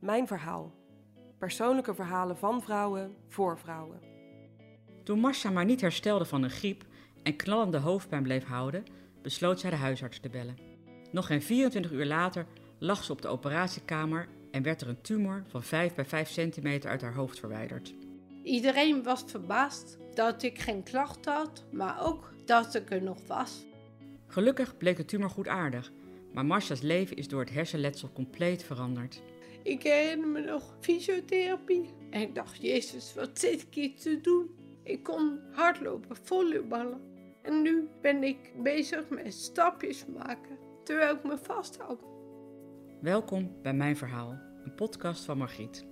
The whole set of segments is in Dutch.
Mijn verhaal. Persoonlijke verhalen van vrouwen voor vrouwen. Toen Marcia maar niet herstelde van een griep en knallende hoofdpijn bleef houden, besloot zij de huisarts te bellen. Nog geen 24 uur later lag ze op de operatiekamer en werd er een tumor van 5 bij 5 centimeter uit haar hoofd verwijderd. Iedereen was verbaasd dat ik geen klachten had, maar ook dat ik er nog was. Gelukkig bleek de tumor goedaardig, maar Marcia's leven is door het hersenletsel compleet veranderd. Ik herinner me nog fysiotherapie. En ik dacht, Jezus, wat zit ik hier te doen? Ik kon hardlopen, volleyballen. En nu ben ik bezig met stapjes maken, terwijl ik me vasthoud. Welkom bij Mijn Verhaal, een podcast van Margriet.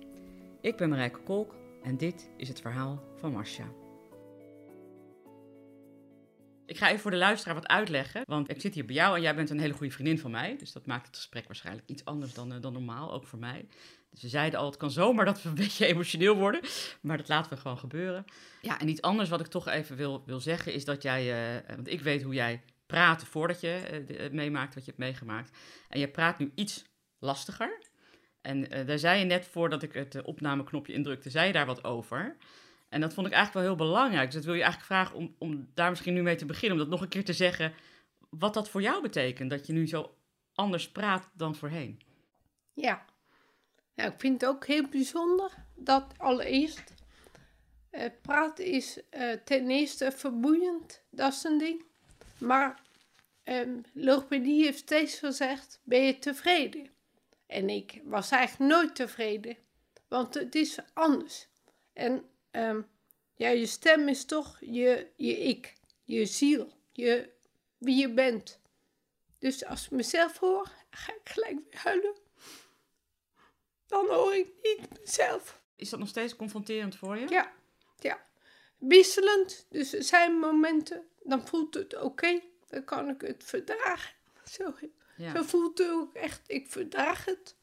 Ik ben Marijke Kolk en dit is het verhaal van Marcia. Ik ga even voor de luisteraar wat uitleggen, want ik zit hier bij jou en jij bent een hele goede vriendin van mij. Dus dat maakt het gesprek waarschijnlijk iets anders dan, uh, dan normaal, ook voor mij. Dus we zeiden al, het kan zomaar dat we een beetje emotioneel worden, maar dat laten we gewoon gebeuren. Ja, en iets anders wat ik toch even wil, wil zeggen is dat jij, uh, want ik weet hoe jij praat voordat je uh, meemaakt wat je hebt meegemaakt. En je praat nu iets lastiger. En daar zei je net voordat ik het opnameknopje indrukte, zei je daar wat over. En dat vond ik eigenlijk wel heel belangrijk. Dus dat wil je eigenlijk vragen om, om daar misschien nu mee te beginnen. Om dat nog een keer te zeggen. Wat dat voor jou betekent. Dat je nu zo anders praat dan voorheen. Ja. ja ik vind het ook heel bijzonder dat allereerst. Uh, praten is uh, ten eerste vermoeiend. Dat is een ding. Maar um, logopedie heeft steeds gezegd: ben je tevreden? En ik was eigenlijk nooit tevreden. Want het is anders. En um, ja, je stem is toch je, je ik, je ziel, je, wie je bent. Dus als ik mezelf hoor, ga ik gelijk weer huilen. Dan hoor ik niet mezelf. Is dat nog steeds confronterend voor je? Ja, ja. Wisselend. Dus er zijn momenten, dan voelt het oké. Dan kan ik het verdragen. Zo, ja. zo voelt het ook echt, ik verdraag het.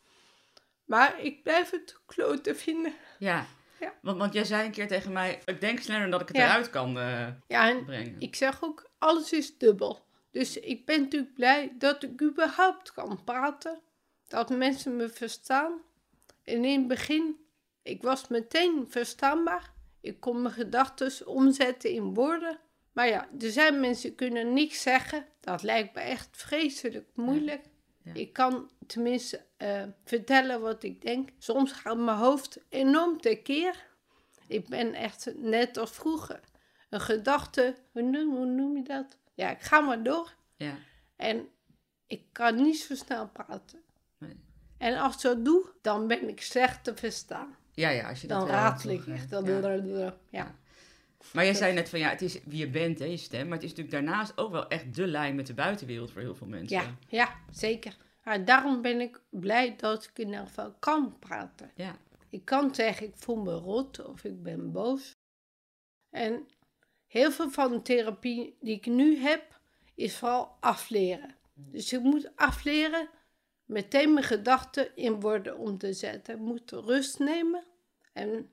Maar ik blijf het kloten vinden. Ja, ja. Want, want jij zei een keer tegen mij, ik denk sneller dat ik het eruit kan uh, ja, en brengen. Ik zeg ook, alles is dubbel. Dus ik ben natuurlijk blij dat ik überhaupt kan praten. Dat mensen me verstaan. En in het begin, ik was meteen verstaanbaar. Ik kon mijn gedachten omzetten in woorden. Maar ja, er zijn mensen die kunnen niks zeggen. Dat lijkt me echt vreselijk moeilijk. Ja. Ik kan tenminste uh, vertellen wat ik denk. Soms gaat mijn hoofd enorm tekeer. Ik ben echt net als vroeger. Een gedachte, hoe noem, hoe noem je dat? Ja, ik ga maar door. Ja. En ik kan niet zo snel praten. Nee. En als ik zo doe, dan ben ik slecht te verstaan. Ja, ja, als je dat Dan ratel ik echt. Dan ja. ja. Maar jij zei net van ja, het is wie je bent, hè, je stem. Maar het is natuurlijk daarnaast ook wel echt de lijn met de buitenwereld voor heel veel mensen. Ja, ja zeker. Maar daarom ben ik blij dat ik in ieder geval kan praten. Ja. Ik kan zeggen, ik voel me rot of ik ben boos. En heel veel van de therapie die ik nu heb, is vooral afleren. Dus ik moet afleren meteen mijn gedachten in woorden om te zetten. Ik moet rust nemen en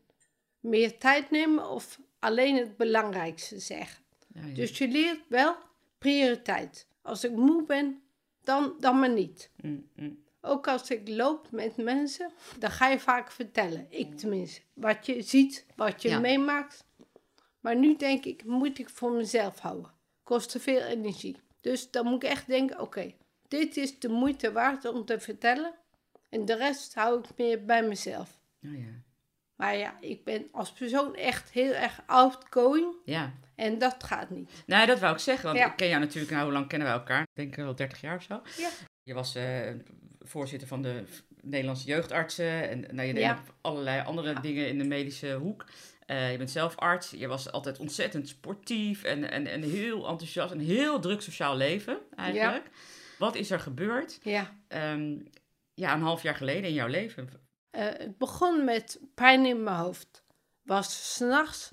meer tijd nemen of alleen het belangrijkste zeggen. Ja, ja. Dus je leert wel prioriteit. Als ik moe ben, dan, dan maar niet. Mm, mm. Ook als ik loop met mensen, dan ga je vaak vertellen. Ik tenminste. Wat je ziet, wat je meemaakt. Maar nu denk ik, moet ik voor mezelf houden. Kost te veel energie. Dus dan moet ik echt denken, oké, dit is de moeite waard om te vertellen. En de rest hou ik meer bij mezelf. Oh ja. Maar ja, ik ben als persoon echt heel erg outgoing. Ja. En dat gaat niet. Nee, dat wou ik zeggen. Want ik ken jou natuurlijk, nou, hoe lang kennen wij elkaar? Ik denk wel 30 jaar of zo. Ja. Je was uh, voorzitter van de Nederlandse jeugdartsen. En nou, je deed ja. allerlei andere dingen in de medische hoek. Uh, je bent zelf arts. Je was altijd ontzettend sportief en, en, en heel enthousiast. Een heel druk sociaal leven eigenlijk. Wat is er gebeurd? Ja. Um, ja, een half jaar geleden in jouw leven. Uh, het begon met pijn in mijn hoofd. Was s'nachts.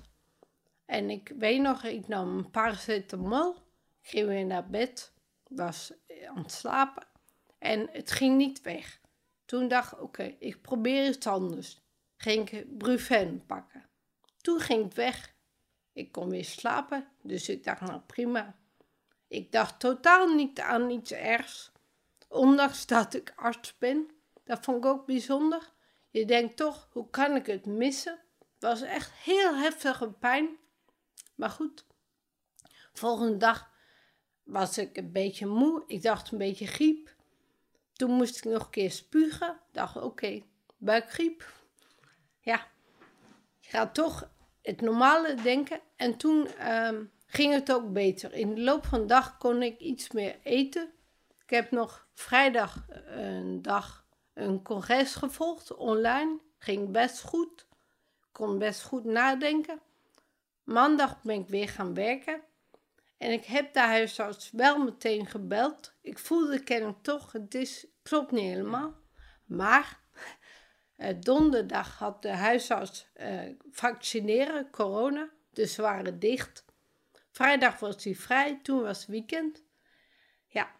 En ik weet nog, ik nam een paracetamol. Ging weer naar bed. Was aan het slapen. En het ging niet weg. Toen dacht ik, oké, ik probeer iets anders. Ging ik Brufen pakken. Toen ging het weg. Ik kon weer slapen. Dus ik dacht, nou prima. Ik dacht totaal niet aan iets ergs. Ondanks dat ik arts ben. Dat vond ik ook bijzonder. Je denkt toch, hoe kan ik het missen? Het was echt heel heftige pijn. Maar goed, volgende dag was ik een beetje moe. Ik dacht een beetje griep. Toen moest ik nog een keer spugen. Dacht, oké, buikgriep. Ja, je gaat toch het normale denken. En toen ehm, ging het ook beter. In de loop van de dag kon ik iets meer eten. Ik heb nog vrijdag een dag een congres gevolgd online. Ging best goed. Kon best goed nadenken. Maandag ben ik weer gaan werken. En ik heb de huisarts wel meteen gebeld. Ik voelde kennelijk toch, het is, klopt niet helemaal. Maar eh, donderdag had de huisarts eh, vaccineren, corona. Dus ze waren dicht. Vrijdag was hij vrij, toen was weekend. Ja,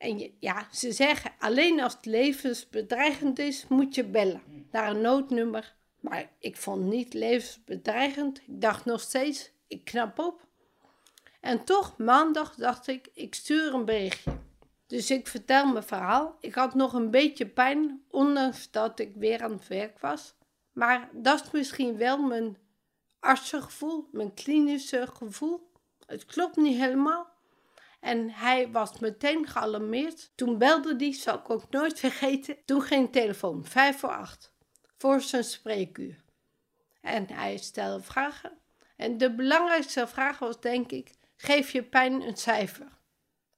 en ja, ze zeggen alleen als het levensbedreigend is, moet je bellen naar een noodnummer. Maar ik vond het niet levensbedreigend. Ik dacht nog steeds, ik knap op. En toch, maandag dacht ik, ik stuur een berichtje. Dus ik vertel mijn verhaal. Ik had nog een beetje pijn, ondanks dat ik weer aan het werk was. Maar dat is misschien wel mijn artsengevoel, mijn klinische gevoel. Het klopt niet helemaal. En hij was meteen gealarmeerd. Toen belde hij, zal ik ook nooit vergeten. Toen ging de telefoon, vijf voor acht, voor zijn spreekuur. En hij stelde vragen. En de belangrijkste vraag was, denk ik, geef je pijn een cijfer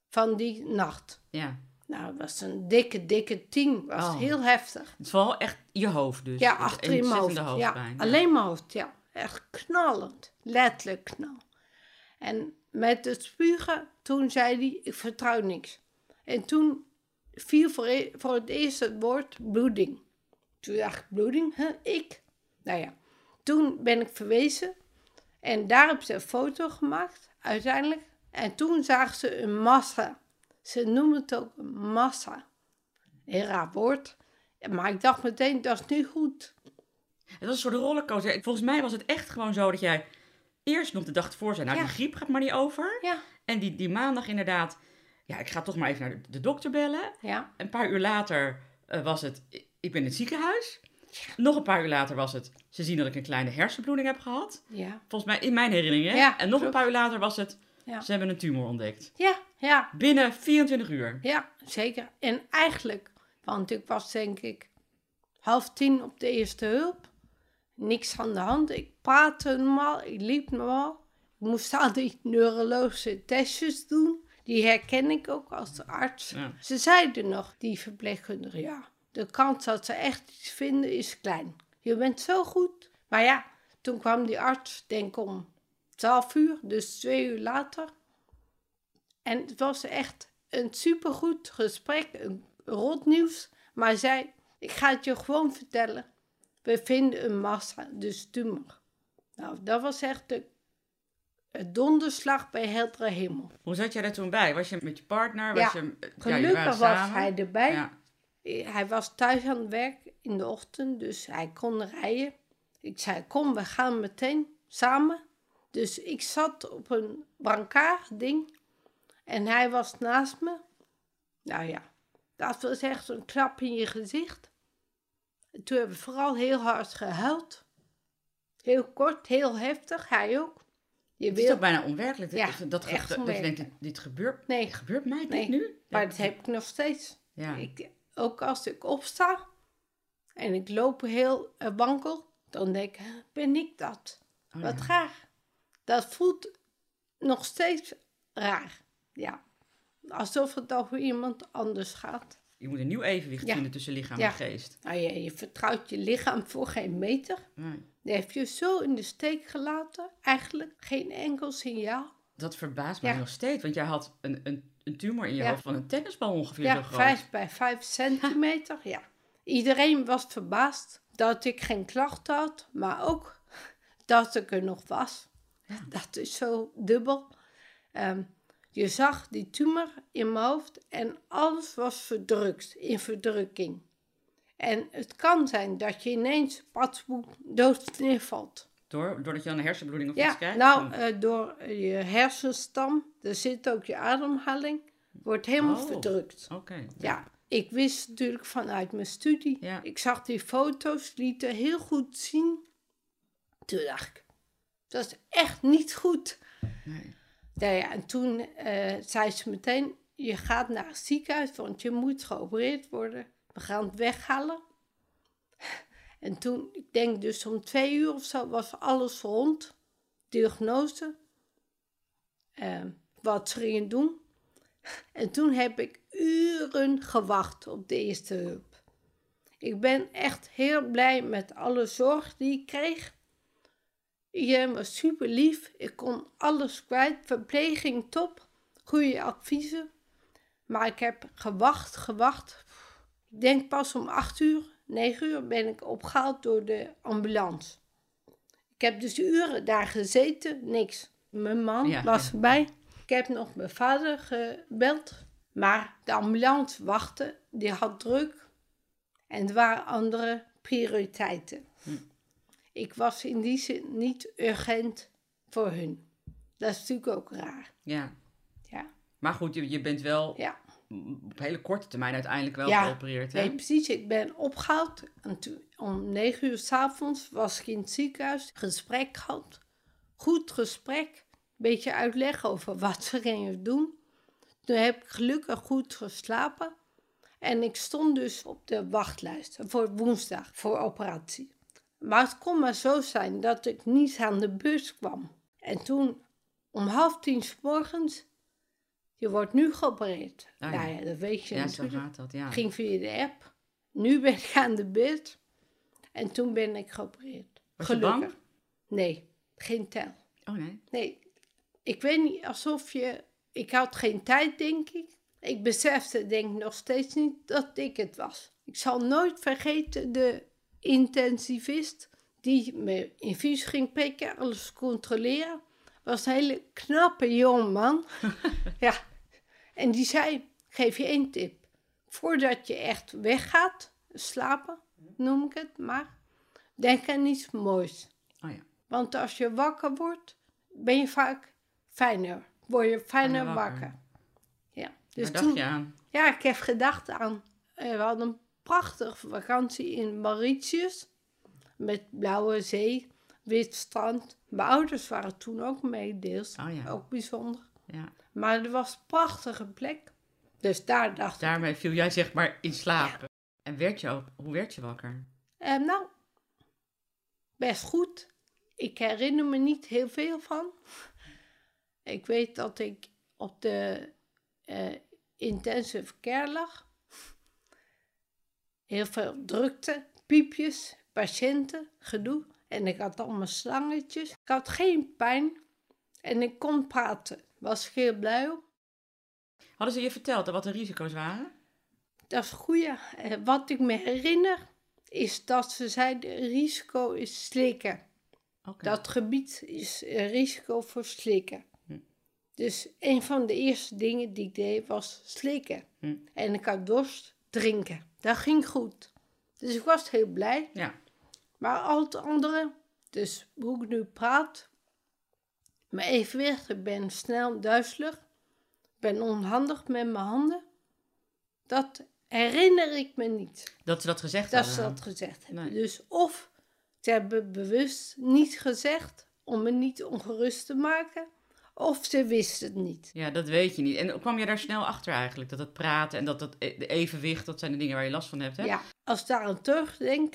van die nacht. Ja. Nou, het was een dikke, dikke tien. was Oh. heel heftig. Het vooral echt je hoofd dus. Ja, achter in mijn hoofd. Ja, alleen mijn hoofd, ja. Echt knallend. Letterlijk knal. En met het spugen, toen zei hij, ik vertrouw niks. En toen viel voor, e- voor het eerst het woord bloeding. Toen dacht ik, bloeding? Ik? Nou ja, toen ben ik verwezen. En daar hebben ze een foto gemaakt, uiteindelijk. En toen zagen ze een massa. Ze noemen het ook massa. Een raar woord. Maar ik dacht meteen, dat is niet goed. Het was een soort rollercoaster. Volgens mij was het echt gewoon zo dat jij eerst nog de dag ervoor zei, nou Ja. die griep gaat maar niet over. Ja, En die, die maandag inderdaad, ja ik ga toch maar even naar de, de dokter bellen. ja, Een paar uur later eh, was het, ik ben in het ziekenhuis. Nog een paar uur later was het, ze zien dat ik een kleine hersenbloeding heb gehad. ja. Volgens mij in mijn herinneringen. Ja, en nog klopt. een paar uur later was het, Ja. ze hebben een tumor ontdekt. Ja, ja, Binnen 24 uur. ja, zeker. En eigenlijk, want ik was denk ik half tien op de eerste hulp. Niks aan de hand. Ik praatte normaal, ik liep normaal. Ik moest al die neurologische testjes doen. Die herken ik ook als arts. Ja. Ze zeiden nog, die verpleegkundige, ja, de kans dat ze echt iets vinden is klein. Je bent zo goed. Maar ja, toen kwam die arts, denk ik om 12 uur, dus twee uur later. En het was echt een supergoed gesprek, een rot nieuws. Maar hij zei, ik ga het je gewoon vertellen. We vinden een massa, dus tumor. Nou, dat was echt de, het donderslag bij heldere hemel. Hoe zat jij er toen bij? Was je met je partner? Ja, Was je, ja, jullie Gelukkig waren was samen? hij erbij. Ja. Hij was thuis aan het werk in de ochtend, dus hij kon rijden. Ik zei, kom, we gaan meteen samen. Dus ik zat op een brancard ding en hij was naast me. Nou ja, dat was echt een klap in je gezicht. En toen hebben we vooral heel hard gehuild. Heel kort, heel heftig, hij ook. Je Het is wil, ook bijna onwerkelijk. Ja, dat, dat, dat, je denkt, dit, dit gebeurt, nee, gebeurt mij dit Nee, nu? maar dat heb ik nog steeds. Ja. Ik, ook als ik opsta en ik loop heel eh, wankel, dan denk ik, ben ik dat? Oh, Wat ja. raar. Dat voelt nog steeds raar. Ja. Alsof het over iemand anders gaat. Je moet een nieuw evenwicht Ja. vinden tussen lichaam Ja. en geest. Nou ja, je vertrouwt je lichaam voor geen meter. Nee. Die heeft je zo in de steek gelaten. Eigenlijk geen enkel signaal. Dat verbaast mij Ja. nog steeds, want jij had een, een, een tumor in je hoofd van een tennisbal ongeveer Ja, zo groot. vijf bij vijf centimeter. Ja. Iedereen was verbaasd dat ik geen klachten had, maar ook dat ik er nog was. Dat is zo dubbel. Ehm, je zag die tumor in mijn hoofd en alles was verdrukt, in verdrukking. En het kan zijn dat je ineens patsboek dood neervalt. Door, doordat je dan een hersenbloeding of Ja, iets krijgt? nou, Oh. eh, door je hersenstam, er zit ook je ademhaling, wordt helemaal Oh. verdrukt. Oké. Ja, ik wist natuurlijk vanuit mijn studie. Ik zag die foto's, lieten heel goed zien. Toen dacht ik, dat is echt niet goed. Nee. Ja, en toen uh, zei ze meteen, je gaat naar het ziekenhuis, want je moet geopereerd worden. We gaan het weghalen. En toen, ik denk dus om twee uur of zo, was alles rond. Diagnose. Uh, wat ze gingen doen. En toen heb ik uren gewacht op de eerste hulp. Ik ben echt heel blij met alle zorg die ik kreeg. Iedereen was super lief. Ik kon alles kwijt. Verpleging top. Goede adviezen. Maar ik heb gewacht, gewacht. Ik denk pas om acht uur, negen uur ben ik opgehaald door de ambulance. Ik heb dus uren daar gezeten, niks. Mijn man was erbij. Ik heb nog mijn vader gebeld. Maar de ambulance wachtte, die had druk. En er waren andere prioriteiten. Ik was in die zin niet urgent voor hun. Dat is natuurlijk ook raar. Ja. ja. Maar goed, je, je bent wel ja. op hele korte termijn uiteindelijk wel ja, geopereerd. Hè? Nee, precies. Ik ben opgehaald. En om negen uur s'avonds was ik in het ziekenhuis. Gesprek gehad. Goed gesprek. Beetje uitleg over wat ze gingen doen. Toen heb ik gelukkig goed geslapen. En ik stond dus op de wachtlijst voor woensdag voor operatie. Maar het kon maar zo zijn dat ik niet aan de bus kwam. En toen om half tien s morgens, je wordt nu geopereerd. Oh nou ja, dat weet je ja, natuurlijk. Zo gaat dat, ja. Ging via de app. Nu ben ik aan de bus. En toen ben ik geopereerd. Was Gelukkig. bang? Nee, geen tel. Oh nee? Nee. Ik weet niet, alsof je... Ik had geen tijd, denk ik. Ik besefte, denk ik, nog steeds niet dat ik het was. Ik zal nooit vergeten de intensivist die me infuus ging prikken, alles controleren. Was een hele knappe jongeman. ja. En die zei, geef je één tip. Voordat je echt weggaat, slapen, noem ik het maar, denk aan iets moois. Oh ja. Want als je wakker wordt, ben je vaak fijner. Word je fijner wakker. wakker. Ja. Dus Waar dacht je aan? Ja, ik heb gedacht aan... Eh, we hadden een prachtige vakantie in Mauritius. Met blauwe zee, wit strand. Mijn ouders waren toen ook mee, deels. Oh ja. Ook bijzonder. Ja. Maar er was een prachtige plek. Dus daar dacht Daarmee viel jij zeg maar in slaap. En werd je ook, hoe werd je wakker? Uh, nou, best goed. Ik herinner me niet heel veel van. Ik weet dat ik op de uh, intensive care lag heel veel drukte, piepjes, patiënten, gedoe. En ik had allemaal slangetjes. Ik had geen pijn en ik kon praten. Was ik heel blij op. Hadden ze je verteld wat de risico's waren? Dat is goed. Eh, wat ik me herinner is dat ze zeiden: risico is slikken. Dat gebied is risico voor slikken. Hm. Dus een van de eerste dingen die ik deed was slikken. Hm. En ik had dorst, drinken. Dat ging goed. Dus ik was heel blij. Ja. Maar al het andere, dus hoe ik nu praat, mijn evenwicht, ik ben snel duizelig, ben onhandig met mijn handen. Dat herinner ik me niet. Dat ze dat gezegd hebben? Dat ze dat gezegd hebben. Dus of ze hebben bewust niet gezegd om me niet ongerust te maken. Of ze wisten het niet. Ja, dat weet je niet. En kwam je daar snel achter eigenlijk? Dat het praten en dat het e-, evenwicht, dat zijn de dingen waar je last van hebt, hè? Ja, als ik daar aan terugdenk,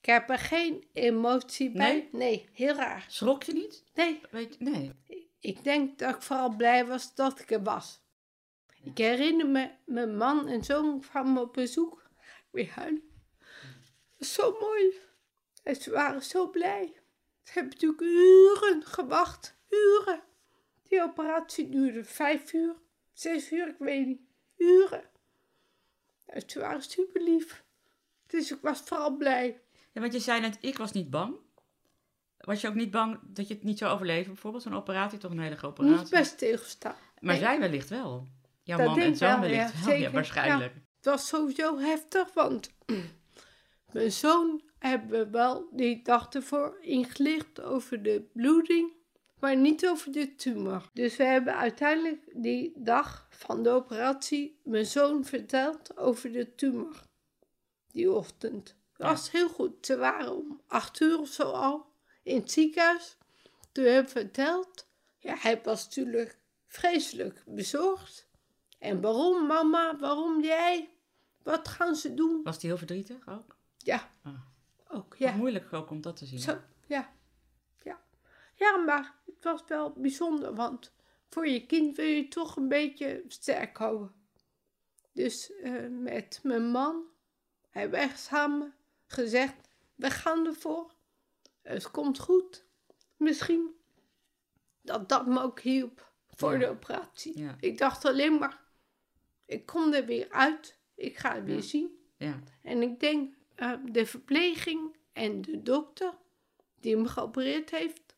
ik heb er geen emotie bij. Nee? nee, heel raar. Schrok je niet? Nee. Weet je, nee. Ik denk dat ik vooral blij was dat ik er was. Ik herinner me, mijn man en zoon kwamen op bezoek. Weer huilen. Zo mooi. En ze waren zo blij. Ze hebben natuurlijk uren gewacht uren. Die operatie duurde vijf uur, zes uur, ik weet niet. Uren. En ze waren super lief. Dus ik was vooral blij. Ja, want je zei net, ik was niet bang. Was je ook niet bang dat je het niet zou overleven? Bijvoorbeeld zo'n operatie, toch een hele grote operatie? Niet best tegenstaan. Maar zij wellicht wel. Jouw man en zoon wellicht ja, wel, ja, waarschijnlijk. het was sowieso heftig, want mijn zoon hebben wel die dag ervoor ingelicht over de bloeding maar niet over de tumor. Dus we hebben uiteindelijk die dag van de operatie mijn zoon verteld over de tumor. Die ochtend. Dat was heel goed. Ze waren om acht uur of zo al in het ziekenhuis. Toen heb ik verteld. Ja, hij was natuurlijk vreselijk bezorgd. En waarom, mama? Waarom jij? Wat gaan ze doen? Was hij heel verdrietig ook? Ja. Ah. Ook, ja. moeilijk ook om dat te zien. Zo, ja. ja. Ja, maar het was wel bijzonder, want voor je kind wil je toch een beetje sterk houden. Dus uh, met mijn man hebben we echt samen gezegd, we gaan ervoor. Het komt goed. Misschien dat dat me ook hielp voor Ja. de operatie. Ja. Ik dacht alleen maar, ik kom er weer uit. Ik ga het weer zien. Ja, En ik denk, eh, de verpleging en de dokter die me geopereerd heeft,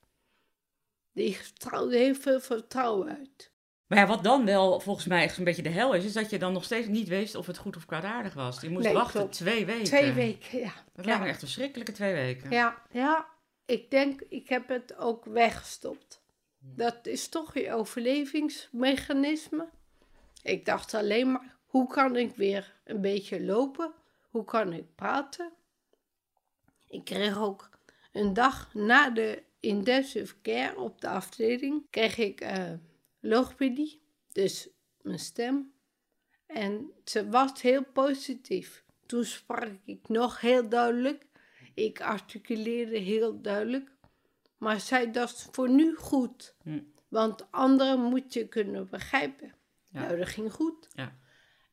die straalde heel veel vertrouwen uit. Maar ja, wat dan wel volgens mij echt een beetje de hel is, is dat je dan nog steeds niet wist of het goed of kwaadaardig was. Je moest Nee, wachten klopt. twee weken. Twee weken, ja. Dat ja. lijkt me echt verschrikkelijke twee weken. Ja, ja, ik denk, ik heb het ook weggestopt. Dat is toch je overlevingsmechanisme. Ik dacht alleen maar, hoe kan ik weer een beetje lopen? Hoe kan ik praten? Ik kreeg ook een dag na de intensive care op de afdeling, kreeg ik eh logopedie, dus mijn stem. En ze was heel positief. Toen sprak ik nog heel duidelijk. Ik articuleerde heel duidelijk. Maar zei dat is voor nu goed. Hm. Want anderen moet je kunnen begrijpen. Ja. Nou, dat ging goed. Ja.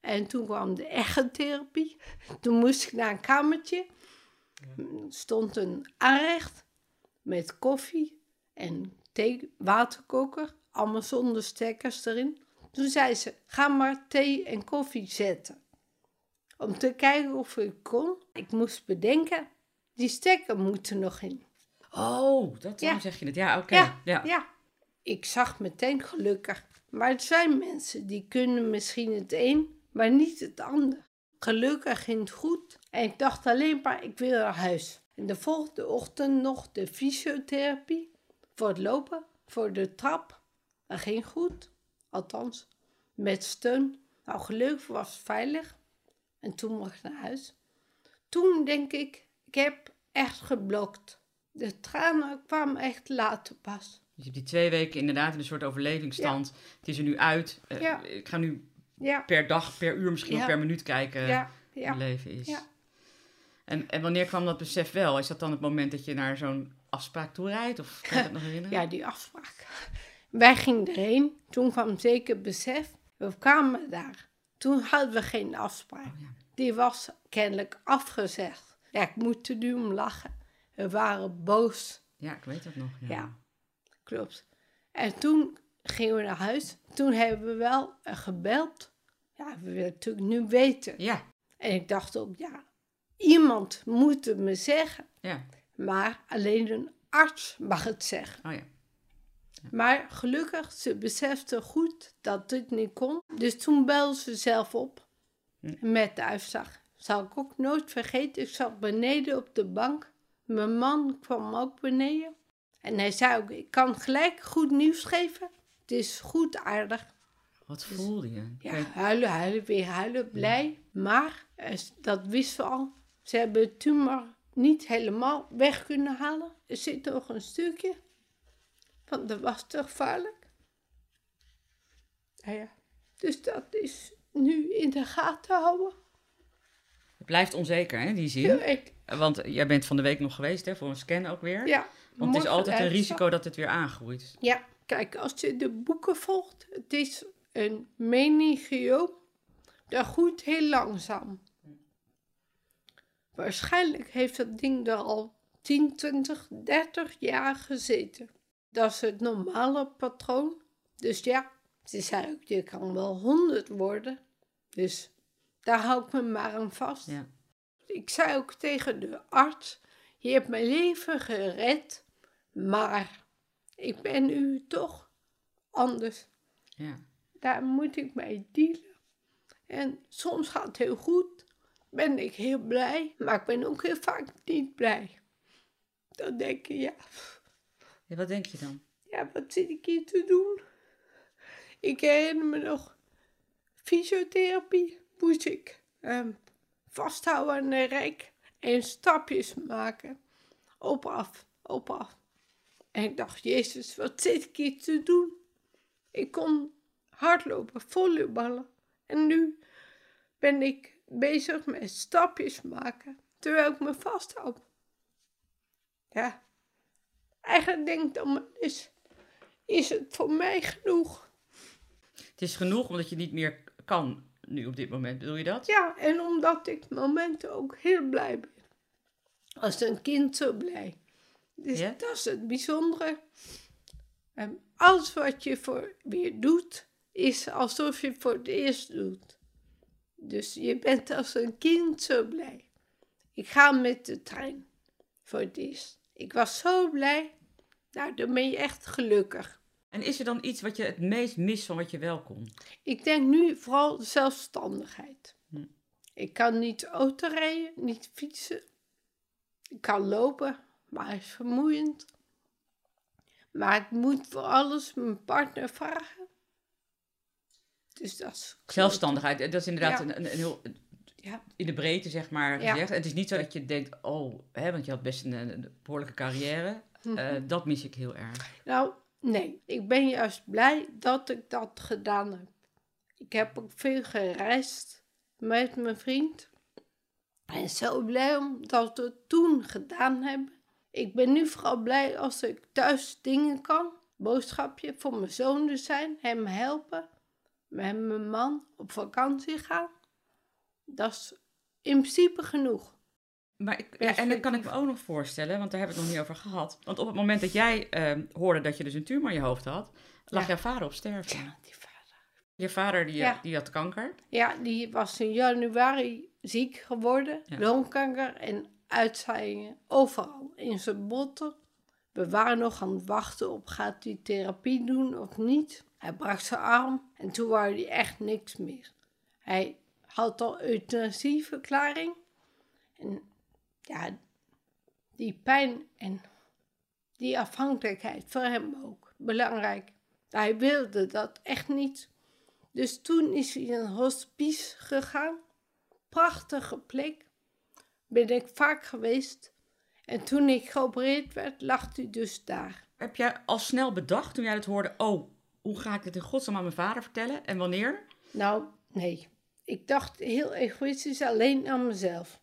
En toen kwam de ergotherapie. Toen moest ik naar een kamertje. Er stond een aanrecht met koffie en thee, waterkoker. Allemaal zonder stekkers erin. Toen zei ze, ga maar thee en koffie zetten. Om te kijken of ik kon. Ik moest bedenken, die stekker moet er nog in. Oh, dat Ja. zeg je het. Ja, oké. Ja, Ja. ja. Ik zag meteen gelukkig. Maar er zijn mensen die kunnen misschien het een, maar niet het ander. Gelukkig ging het goed. En ik dacht alleen maar, ik wil naar huis. En de volgende ochtend nog de fysiotherapie. Voor het lopen, voor de trap. Dat ging goed. Althans, met steun. Nou, gelukkig was het veilig. En toen mocht ik naar huis. Toen denk ik, ik heb echt geblokt. De tranen kwamen echt later pas. Dus je hebt die twee weken inderdaad in een soort overlevingsstand. Het is er nu uit. Eh, Ja. Ik ga nu Ja, per dag, per uur, misschien wel per minuut kijken hoe het leven is. En, en wanneer kwam dat besef wel? Is dat dan het moment dat je naar zo'n afspraak toe rijdt? Of kan je dat nog herinneren? Ja, die afspraak. Wij gingen erheen. Toen kwam zeker besef. We kwamen daar. Toen hadden we geen afspraak. Oh, ja. Die was kennelijk afgezegd. Ja, ik moet er nu om lachen. We waren boos. Ja, ik weet dat nog. Ja. Ja. Klopt. En toen gingen we naar huis. Toen hebben we wel eh, gebeld. Ja, we willen natuurlijk nu weten. Ja, En ik dacht ook, ja, iemand moet het me zeggen. ja. Maar alleen een arts mag het zeggen. Oh ja. Maar gelukkig, ze besefte goed dat dit niet kon. Dus toen belde ze zelf op Hm. met de uitslag. Zal ik ook nooit vergeten. Ik zat beneden op de bank. Mijn man kwam ook beneden. En hij zei ook, ik kan gelijk goed nieuws geven. Het is goed aardig. Wat voelde je? Ja, huilen, huilen, weer huilen, blij. Maar, eh, dat wisten we al, ze hebben de tumor niet helemaal weg kunnen halen. Er zit nog een stukje. Want dat was te gevaarlijk. Ja, ja. Dus dat is nu in de gaten houden. het blijft onzeker, hè, die Ja, zin. ik, Want jij bent van de week nog geweest hè, voor een scan ook weer. ja, Want het is altijd een risico dat het weer aangroeit. Ja, kijk, als je de boeken volgt, het is een meningioom. Dat groeit heel langzaam. Waarschijnlijk heeft dat ding er al 10, 20, 30 jaar gezeten. Dat is het normale patroon. Dus ja, ze zei ook, je kan wel 100 worden. Dus daar hou ik me maar aan vast. Ja. Ik zei ook tegen de arts, je hebt mijn leven gered, maar ik ben nu toch anders. Ja. Daar moet ik mee dealen. En soms gaat het heel goed, ben ik heel blij, maar ik ben ook heel vaak niet blij. Dan denk je, ja, ja, wat denk je dan? Ja, wat zit ik hier te doen? Ik herinner me nog, fysiotherapie moest ik um, vasthouden aan de rek en stapjes maken. Op af, op af. En ik dacht, Jezus, wat zit ik hier te doen? Ik kon hardlopen, volleyballen. En nu ben ik bezig met stapjes maken, terwijl ik me vasthoud. Ja, eigenlijk denk ik dan is, is het voor mij genoeg. Het is genoeg omdat je niet meer kan nu op dit moment, bedoel je dat? Ja, en omdat ik momenten ook heel blij ben. Als een kind zo blij. Dus dat is het bijzondere. En alles wat je voor weer doet, is alsof je het voor het eerst doet. Dus je bent als een kind zo blij. Ik ga met de trein voor het eerst. Ik was zo blij. Nou, dan ben je echt gelukkig. En is er dan iets wat je het meest mist van wat je wel kon? Ik denk nu vooral zelfstandigheid. Hm. Ik kan niet auto rijden, niet fietsen. Ik kan lopen, maar het is vermoeiend. Maar ik moet voor alles mijn partner vragen. Dus dat. Zelfstandigheid, dat is inderdaad een, een, heel... Ja. In de breedte, zeg maar, gezegd. Het is niet zo dat je denkt, oh, hè, want je had best een, een behoorlijke carrière. Mhm. Eh, dat mis ik heel erg. Nou, nee. Ik ben juist blij dat ik dat gedaan heb. Ik heb ook veel gereisd met mijn vriend. En zo blij omdat we het toen gedaan hebben. Ik ben nu vooral blij als ik thuis dingen kan. Boodschapje voor mijn zoon zijn, hem helpen. Met mijn man op vakantie gaan. Dat is in principe genoeg. Maar ik, ja, en dat kan ik me ook nog voorstellen, want daar hebben we het nog niet over gehad. Want op het moment dat jij uh, hoorde dat je dus een tumor in je hoofd had, lag jouw vader op sterven. Ja, die vader. Je vader die, die had kanker? Ja, die was in januari ziek geworden, longkanker en uitzaaiingen overal in zijn botten. We waren nog aan het wachten op gaat hij therapie doen of niet. Hij brak zijn arm en toen wou hij echt niks meer. Hij had al euthanasieverklaring. En ja, die pijn en die afhankelijkheid voor hem ook belangrijk. Hij wilde dat echt niet. Dus toen is hij in een hospice gegaan. Prachtige plek. Ben ik vaak geweest. En toen ik geopereerd werd, lag hij dus daar. Heb jij al snel bedacht toen jij het hoorde? Oh, hoe ga ik het in godsnaam aan mijn vader vertellen en wanneer? Nou, nee. Ik dacht heel egoïstisch alleen aan mezelf.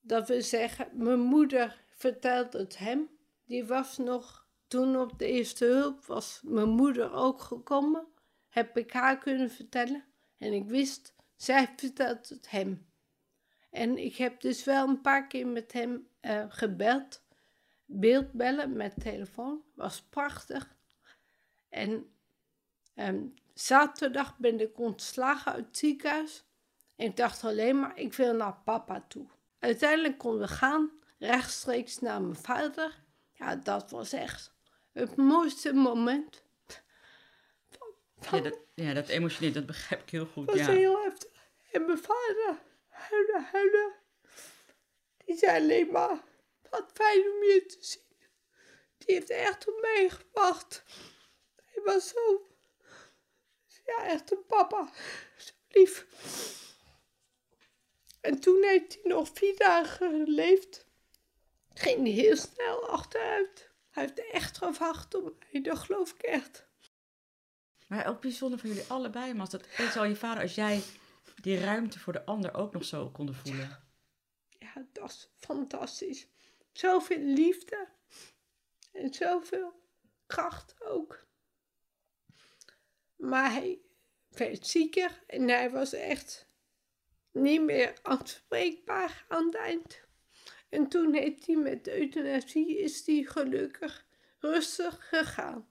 Dat we zeggen, mijn moeder vertelt het hem. Die was nog, toen op de eerste hulp was mijn moeder ook gekomen. Heb ik haar kunnen vertellen. En ik wist, zij vertelt het hem. En ik heb dus wel een paar keer met hem uh, gebeld. Beeldbellen met telefoon. Was prachtig. En um, zaterdag ben ik ontslagen uit het ziekenhuis. En ik dacht alleen maar, ik wil naar papa toe. Uiteindelijk konden we gaan, rechtstreeks naar mijn vader. Ja, dat was echt het mooiste moment. ja, dat, ja, dat emotioneel, dat begrijp ik heel goed. Dat was heel heftig. En mijn vader, huilen, huilen. Die zei alleen maar, wat fijn om je te zien. Die heeft echt op mij gewacht. Hij was zo ja, echt een papa. Zo lief. En toen heeft hij nog vier dagen geleefd. Ging hij heel snel achteruit. Hij heeft echt gewacht op mij, dat geloof ik echt. Maar ook bijzonder voor jullie allebei, maar dat is al je vader, als jij die ruimte voor de ander ook nog zo konden voelen. Ja, dat is fantastisch. Zoveel liefde en zoveel kracht ook. Maar hij werd zieker en hij was echt niet meer aanspreekbaar aan het eind. En toen heeft hij met euthanasie, is hij gelukkig rustig gegaan.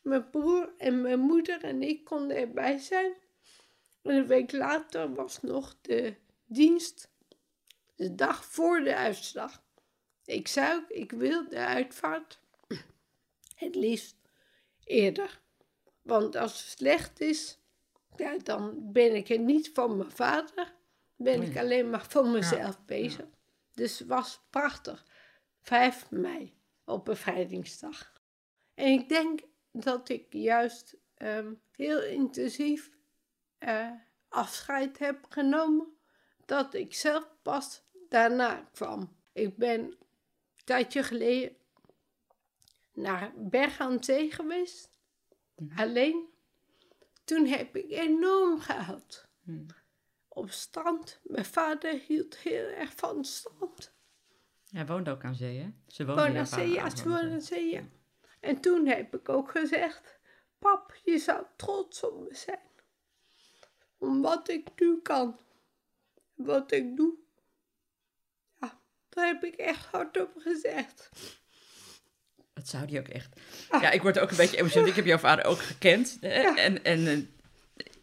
Mijn broer en mijn moeder en ik konden erbij zijn. En een week later was nog de dienst, de dag voor de uitslag. Ik ook, ik wil de uitvaart het liefst eerder. Want als het slecht is, ja, dan ben ik er niet van mijn vader. Ben ik alleen maar voor mezelf bezig. Dus het was prachtig. 5 mei op bevrijdingsdag. En ik denk dat ik juist ehm, heel intensief uh, afscheid heb genomen. Dat ik zelf pas daarna kwam. Ik ben een tijdje geleden naar Berg aan Zee geweest. Mhm. Alleen. Toen heb ik enorm gehuild. Mhm. Op strand. Mijn vader hield heel erg van strand. Hij woonde ook aan zee, hè? Ze woonde aan zee, ja. Ze woonde aan zee, ja. En toen heb ik ook gezegd... Pap, je zou trots op me zijn. Om wat ik nu kan. Wat ik doe. Ja, daar heb ik echt hardop gezegd. Dat zou die ook echt. Ah. Ja, ik word ook een beetje emotioneel. Ik heb jouw vader ook gekend. Hè? En, en eh,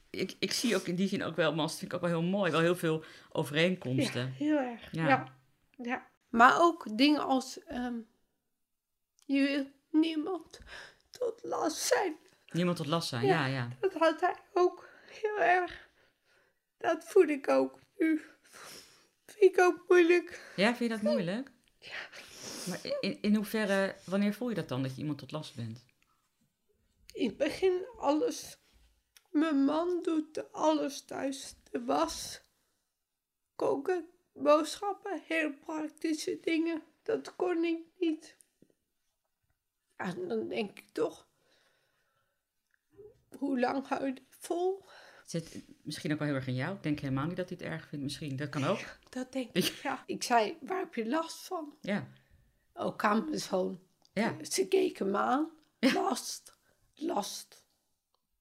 ik, ik zie ook in die zin ook wel, maar dat vind ik ook wel heel mooi, wel heel veel overeenkomsten. Ja, heel erg. Ja. ja. Maar ook dingen als um, je wil niemand tot last zijn. Niemand tot last zijn, ja, ja. Dat had hij ook heel erg. Dat voel ik ook nu. Vind ik ook moeilijk. Ja, vind je dat moeilijk? Ja. Maar in, in hoeverre, wanneer voel je dat dan, dat je iemand tot last bent? In het begin alles. Mijn man doet alles thuis. De was, koken, boodschappen, heel praktische dingen. Dat kon ik niet. En dan denk ik toch, hoe lang hou je vol? Zit misschien ook wel heel erg in jou. Ik denk helemaal niet dat hij het erg vindt. Misschien, dat kan ook. dat denk ik, ja. Ik zei, waar heb je last van? Ja. Ook aan mijn zoon. Ja. Ze keken me aan. Last, last.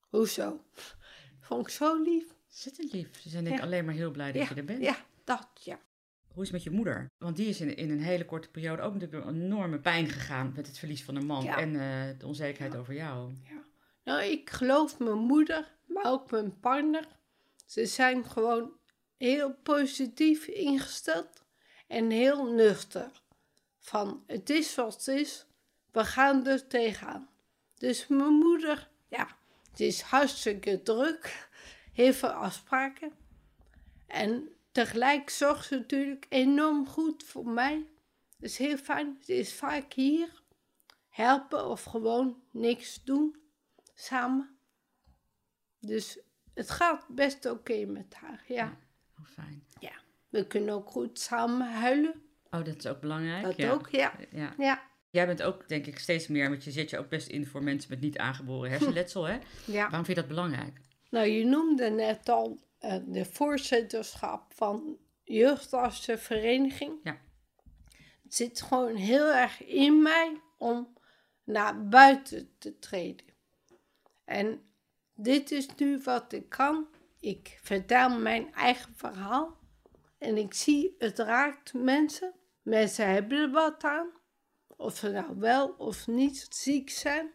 Hoezo? Vond ik zo lief. Zit lief. Ze zijn denk ik alleen maar heel blij dat je er bent. Ja, dat, ja. Hoe is het met je moeder? Want die is in, in een hele korte periode ook natuurlijk een enorme pijn gegaan met het verlies van een man en uh, de onzekerheid over jou. Ja. Nou, ik geloof mijn moeder, maar ook mijn partner. Ze zijn gewoon heel positief ingesteld en heel nuchter. Van het is wat het is, we gaan er tegenaan. Dus mijn moeder, ja, het is hartstikke druk, heel veel afspraken. En tegelijk zorgt ze natuurlijk enorm goed voor mij. Dat is heel fijn. Ze is vaak hier, helpen of gewoon niks doen samen. Dus het gaat best oké met haar, ja. ja. Oh, fijn. Ja, we kunnen ook goed samen huilen. Oh, dat is ook belangrijk. Dat ook, ja. ja. ja. Jij bent ook, denk ik, steeds meer, want je zet je ook best in voor mensen met niet aangeboren hersenletsel, hè? Ja. Waarom vind je dat belangrijk? Nou, je noemde net al uh, de voorzitterschap van jeugdartsenvereniging. Ja. Het zit gewoon heel erg in mij om naar buiten te treden. En dit is nu wat ik kan. Ik vertel mijn eigen verhaal. En ik zie, het raakt mensen. Mensen hebben er wat aan. Of ze nou wel of niet ziek zijn.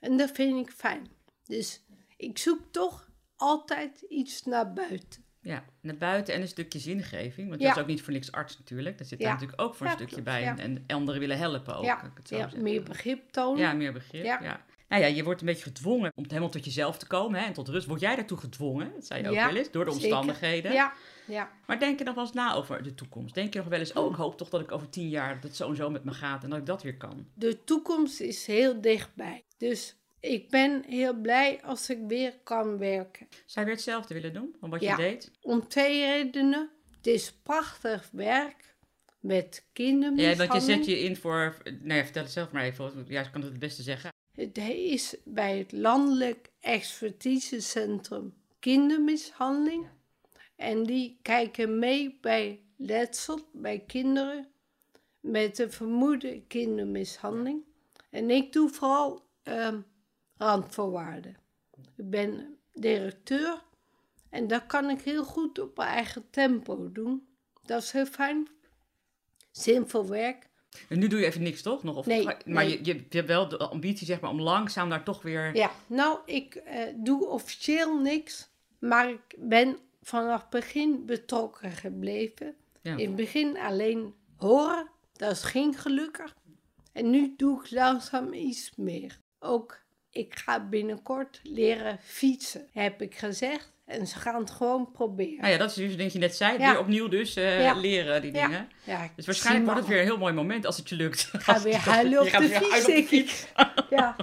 En dat vind ik fijn. Dus ik zoek toch altijd iets naar buiten. Ja, naar buiten en een stukje zingeving. Want dat is ook niet voor niks arts natuurlijk. Daar zit daar natuurlijk ook voor een stukje bij. En, en, anderen willen helpen ook. Ja, ja meer begrip tonen. Ja, meer begrip. Ja. Nou ja, je wordt een beetje gedwongen om helemaal tot jezelf te komen hè, en tot rust. Word jij daartoe gedwongen? Dat zei je ook wel eens, door de omstandigheden. Ja, ja. Maar denk je nog wel eens na over de toekomst? Denk je nog wel eens, oh, ik hoop toch dat ik over tien jaar dat het zo en zo met me gaat en dat ik dat weer kan? De toekomst is heel dichtbij. Dus ik ben heel blij als ik weer kan werken. Zou je weer hetzelfde willen doen van wat je deed? om twee redenen. Het is prachtig werk met kindermishandeling. Ja, want je zet je in voor... Nou ja, vertel het zelf maar even. Ja, ik kan het het beste zeggen. Het is bij het Landelijk Expertisecentrum Kindermishandeling. En die kijken mee bij letsel bij kinderen met een vermoede kindermishandeling. En ik doe vooral um, randvoorwaarden. Ik ben directeur en dat kan ik heel goed op mijn eigen tempo doen. Dat is heel fijn. Zinvol werk. En nu doe je even niks, toch? Nog, of, nee, maar Je, je, hebt wel de ambitie zeg maar, om langzaam daar toch weer... Ja, nou, ik uh, doe officieel niks. Maar ik ben vanaf begin betrokken gebleven. In het begin alleen horen. Dat ging gelukkig. En nu doe ik langzaam iets meer. Ook, ik ga binnenkort leren fietsen, heb ik gezegd. En ze gaan het gewoon proberen. Nou ja, dat is dus wat je net zei. Weer opnieuw dus uh, leren die dingen. dus waarschijnlijk wordt het weer een heel mooi moment als het je lukt. Ga weer huilen op, de, fiets, op de fiets. Ja.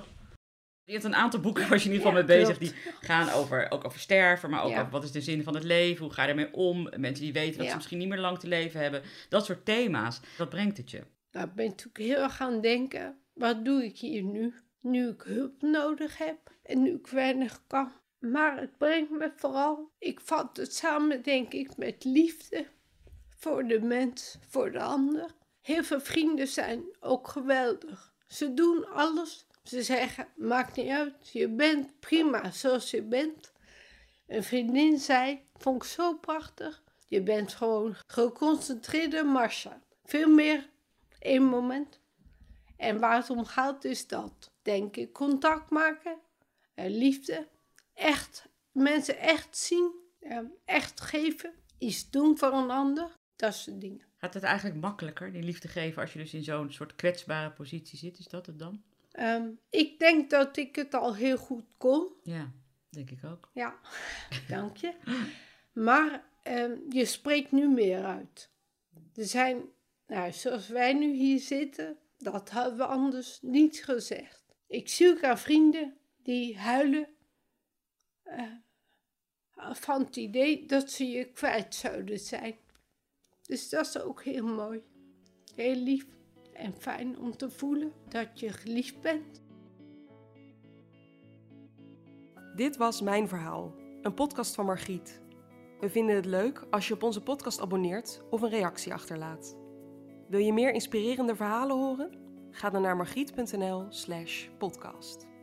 Je hebt een aantal boeken waar je in ieder geval mee bezig die gaan over, ook over sterven, maar ook over wat is de zin van het leven, hoe ga je ermee om, mensen die weten dat ze misschien niet meer lang te leven hebben, dat soort thema's. Wat brengt het je? Nou, ik ben natuurlijk heel erg aan denken, wat doe ik hier nu? Nu ik hulp nodig heb en nu ik weinig kan. Maar het brengt me vooral, ik vat het samen denk ik met liefde voor de mens, voor de ander. Heel veel vrienden zijn ook geweldig. Ze doen alles ze zeggen, maakt niet uit, je bent prima zoals je bent. Een vriendin zei, vond ik zo prachtig, je bent gewoon geconcentreerde Marsha. Veel meer één moment. En waar het om gaat is dat, denk ik, contact maken, en liefde, echt, mensen echt zien, echt geven, iets doen voor een ander, dat soort dingen. Gaat het eigenlijk makkelijker, die liefde geven, als je dus in zo'n soort kwetsbare positie zit? Is dat het dan? Ehm, ik denk dat ik het al heel goed kon. Ja, denk ik ook. Ja, dank je. Maar ehm, je spreekt nu meer uit. Er zijn, nou, zoals wij nu hier zitten, dat hadden we anders niet gezegd. Ik zie ook aan vrienden die huilen uh, van het idee dat ze je kwijt zouden zijn. Dus dat is ook heel mooi. Heel lief en fijn om te voelen dat je geliefd bent. Dit was Mijn Verhaal, een podcast van Margriet. We vinden het leuk als je op onze podcast abonneert of een reactie achterlaat. Wil je meer inspirerende verhalen horen? Ga dan naar margriet.nl/podcast.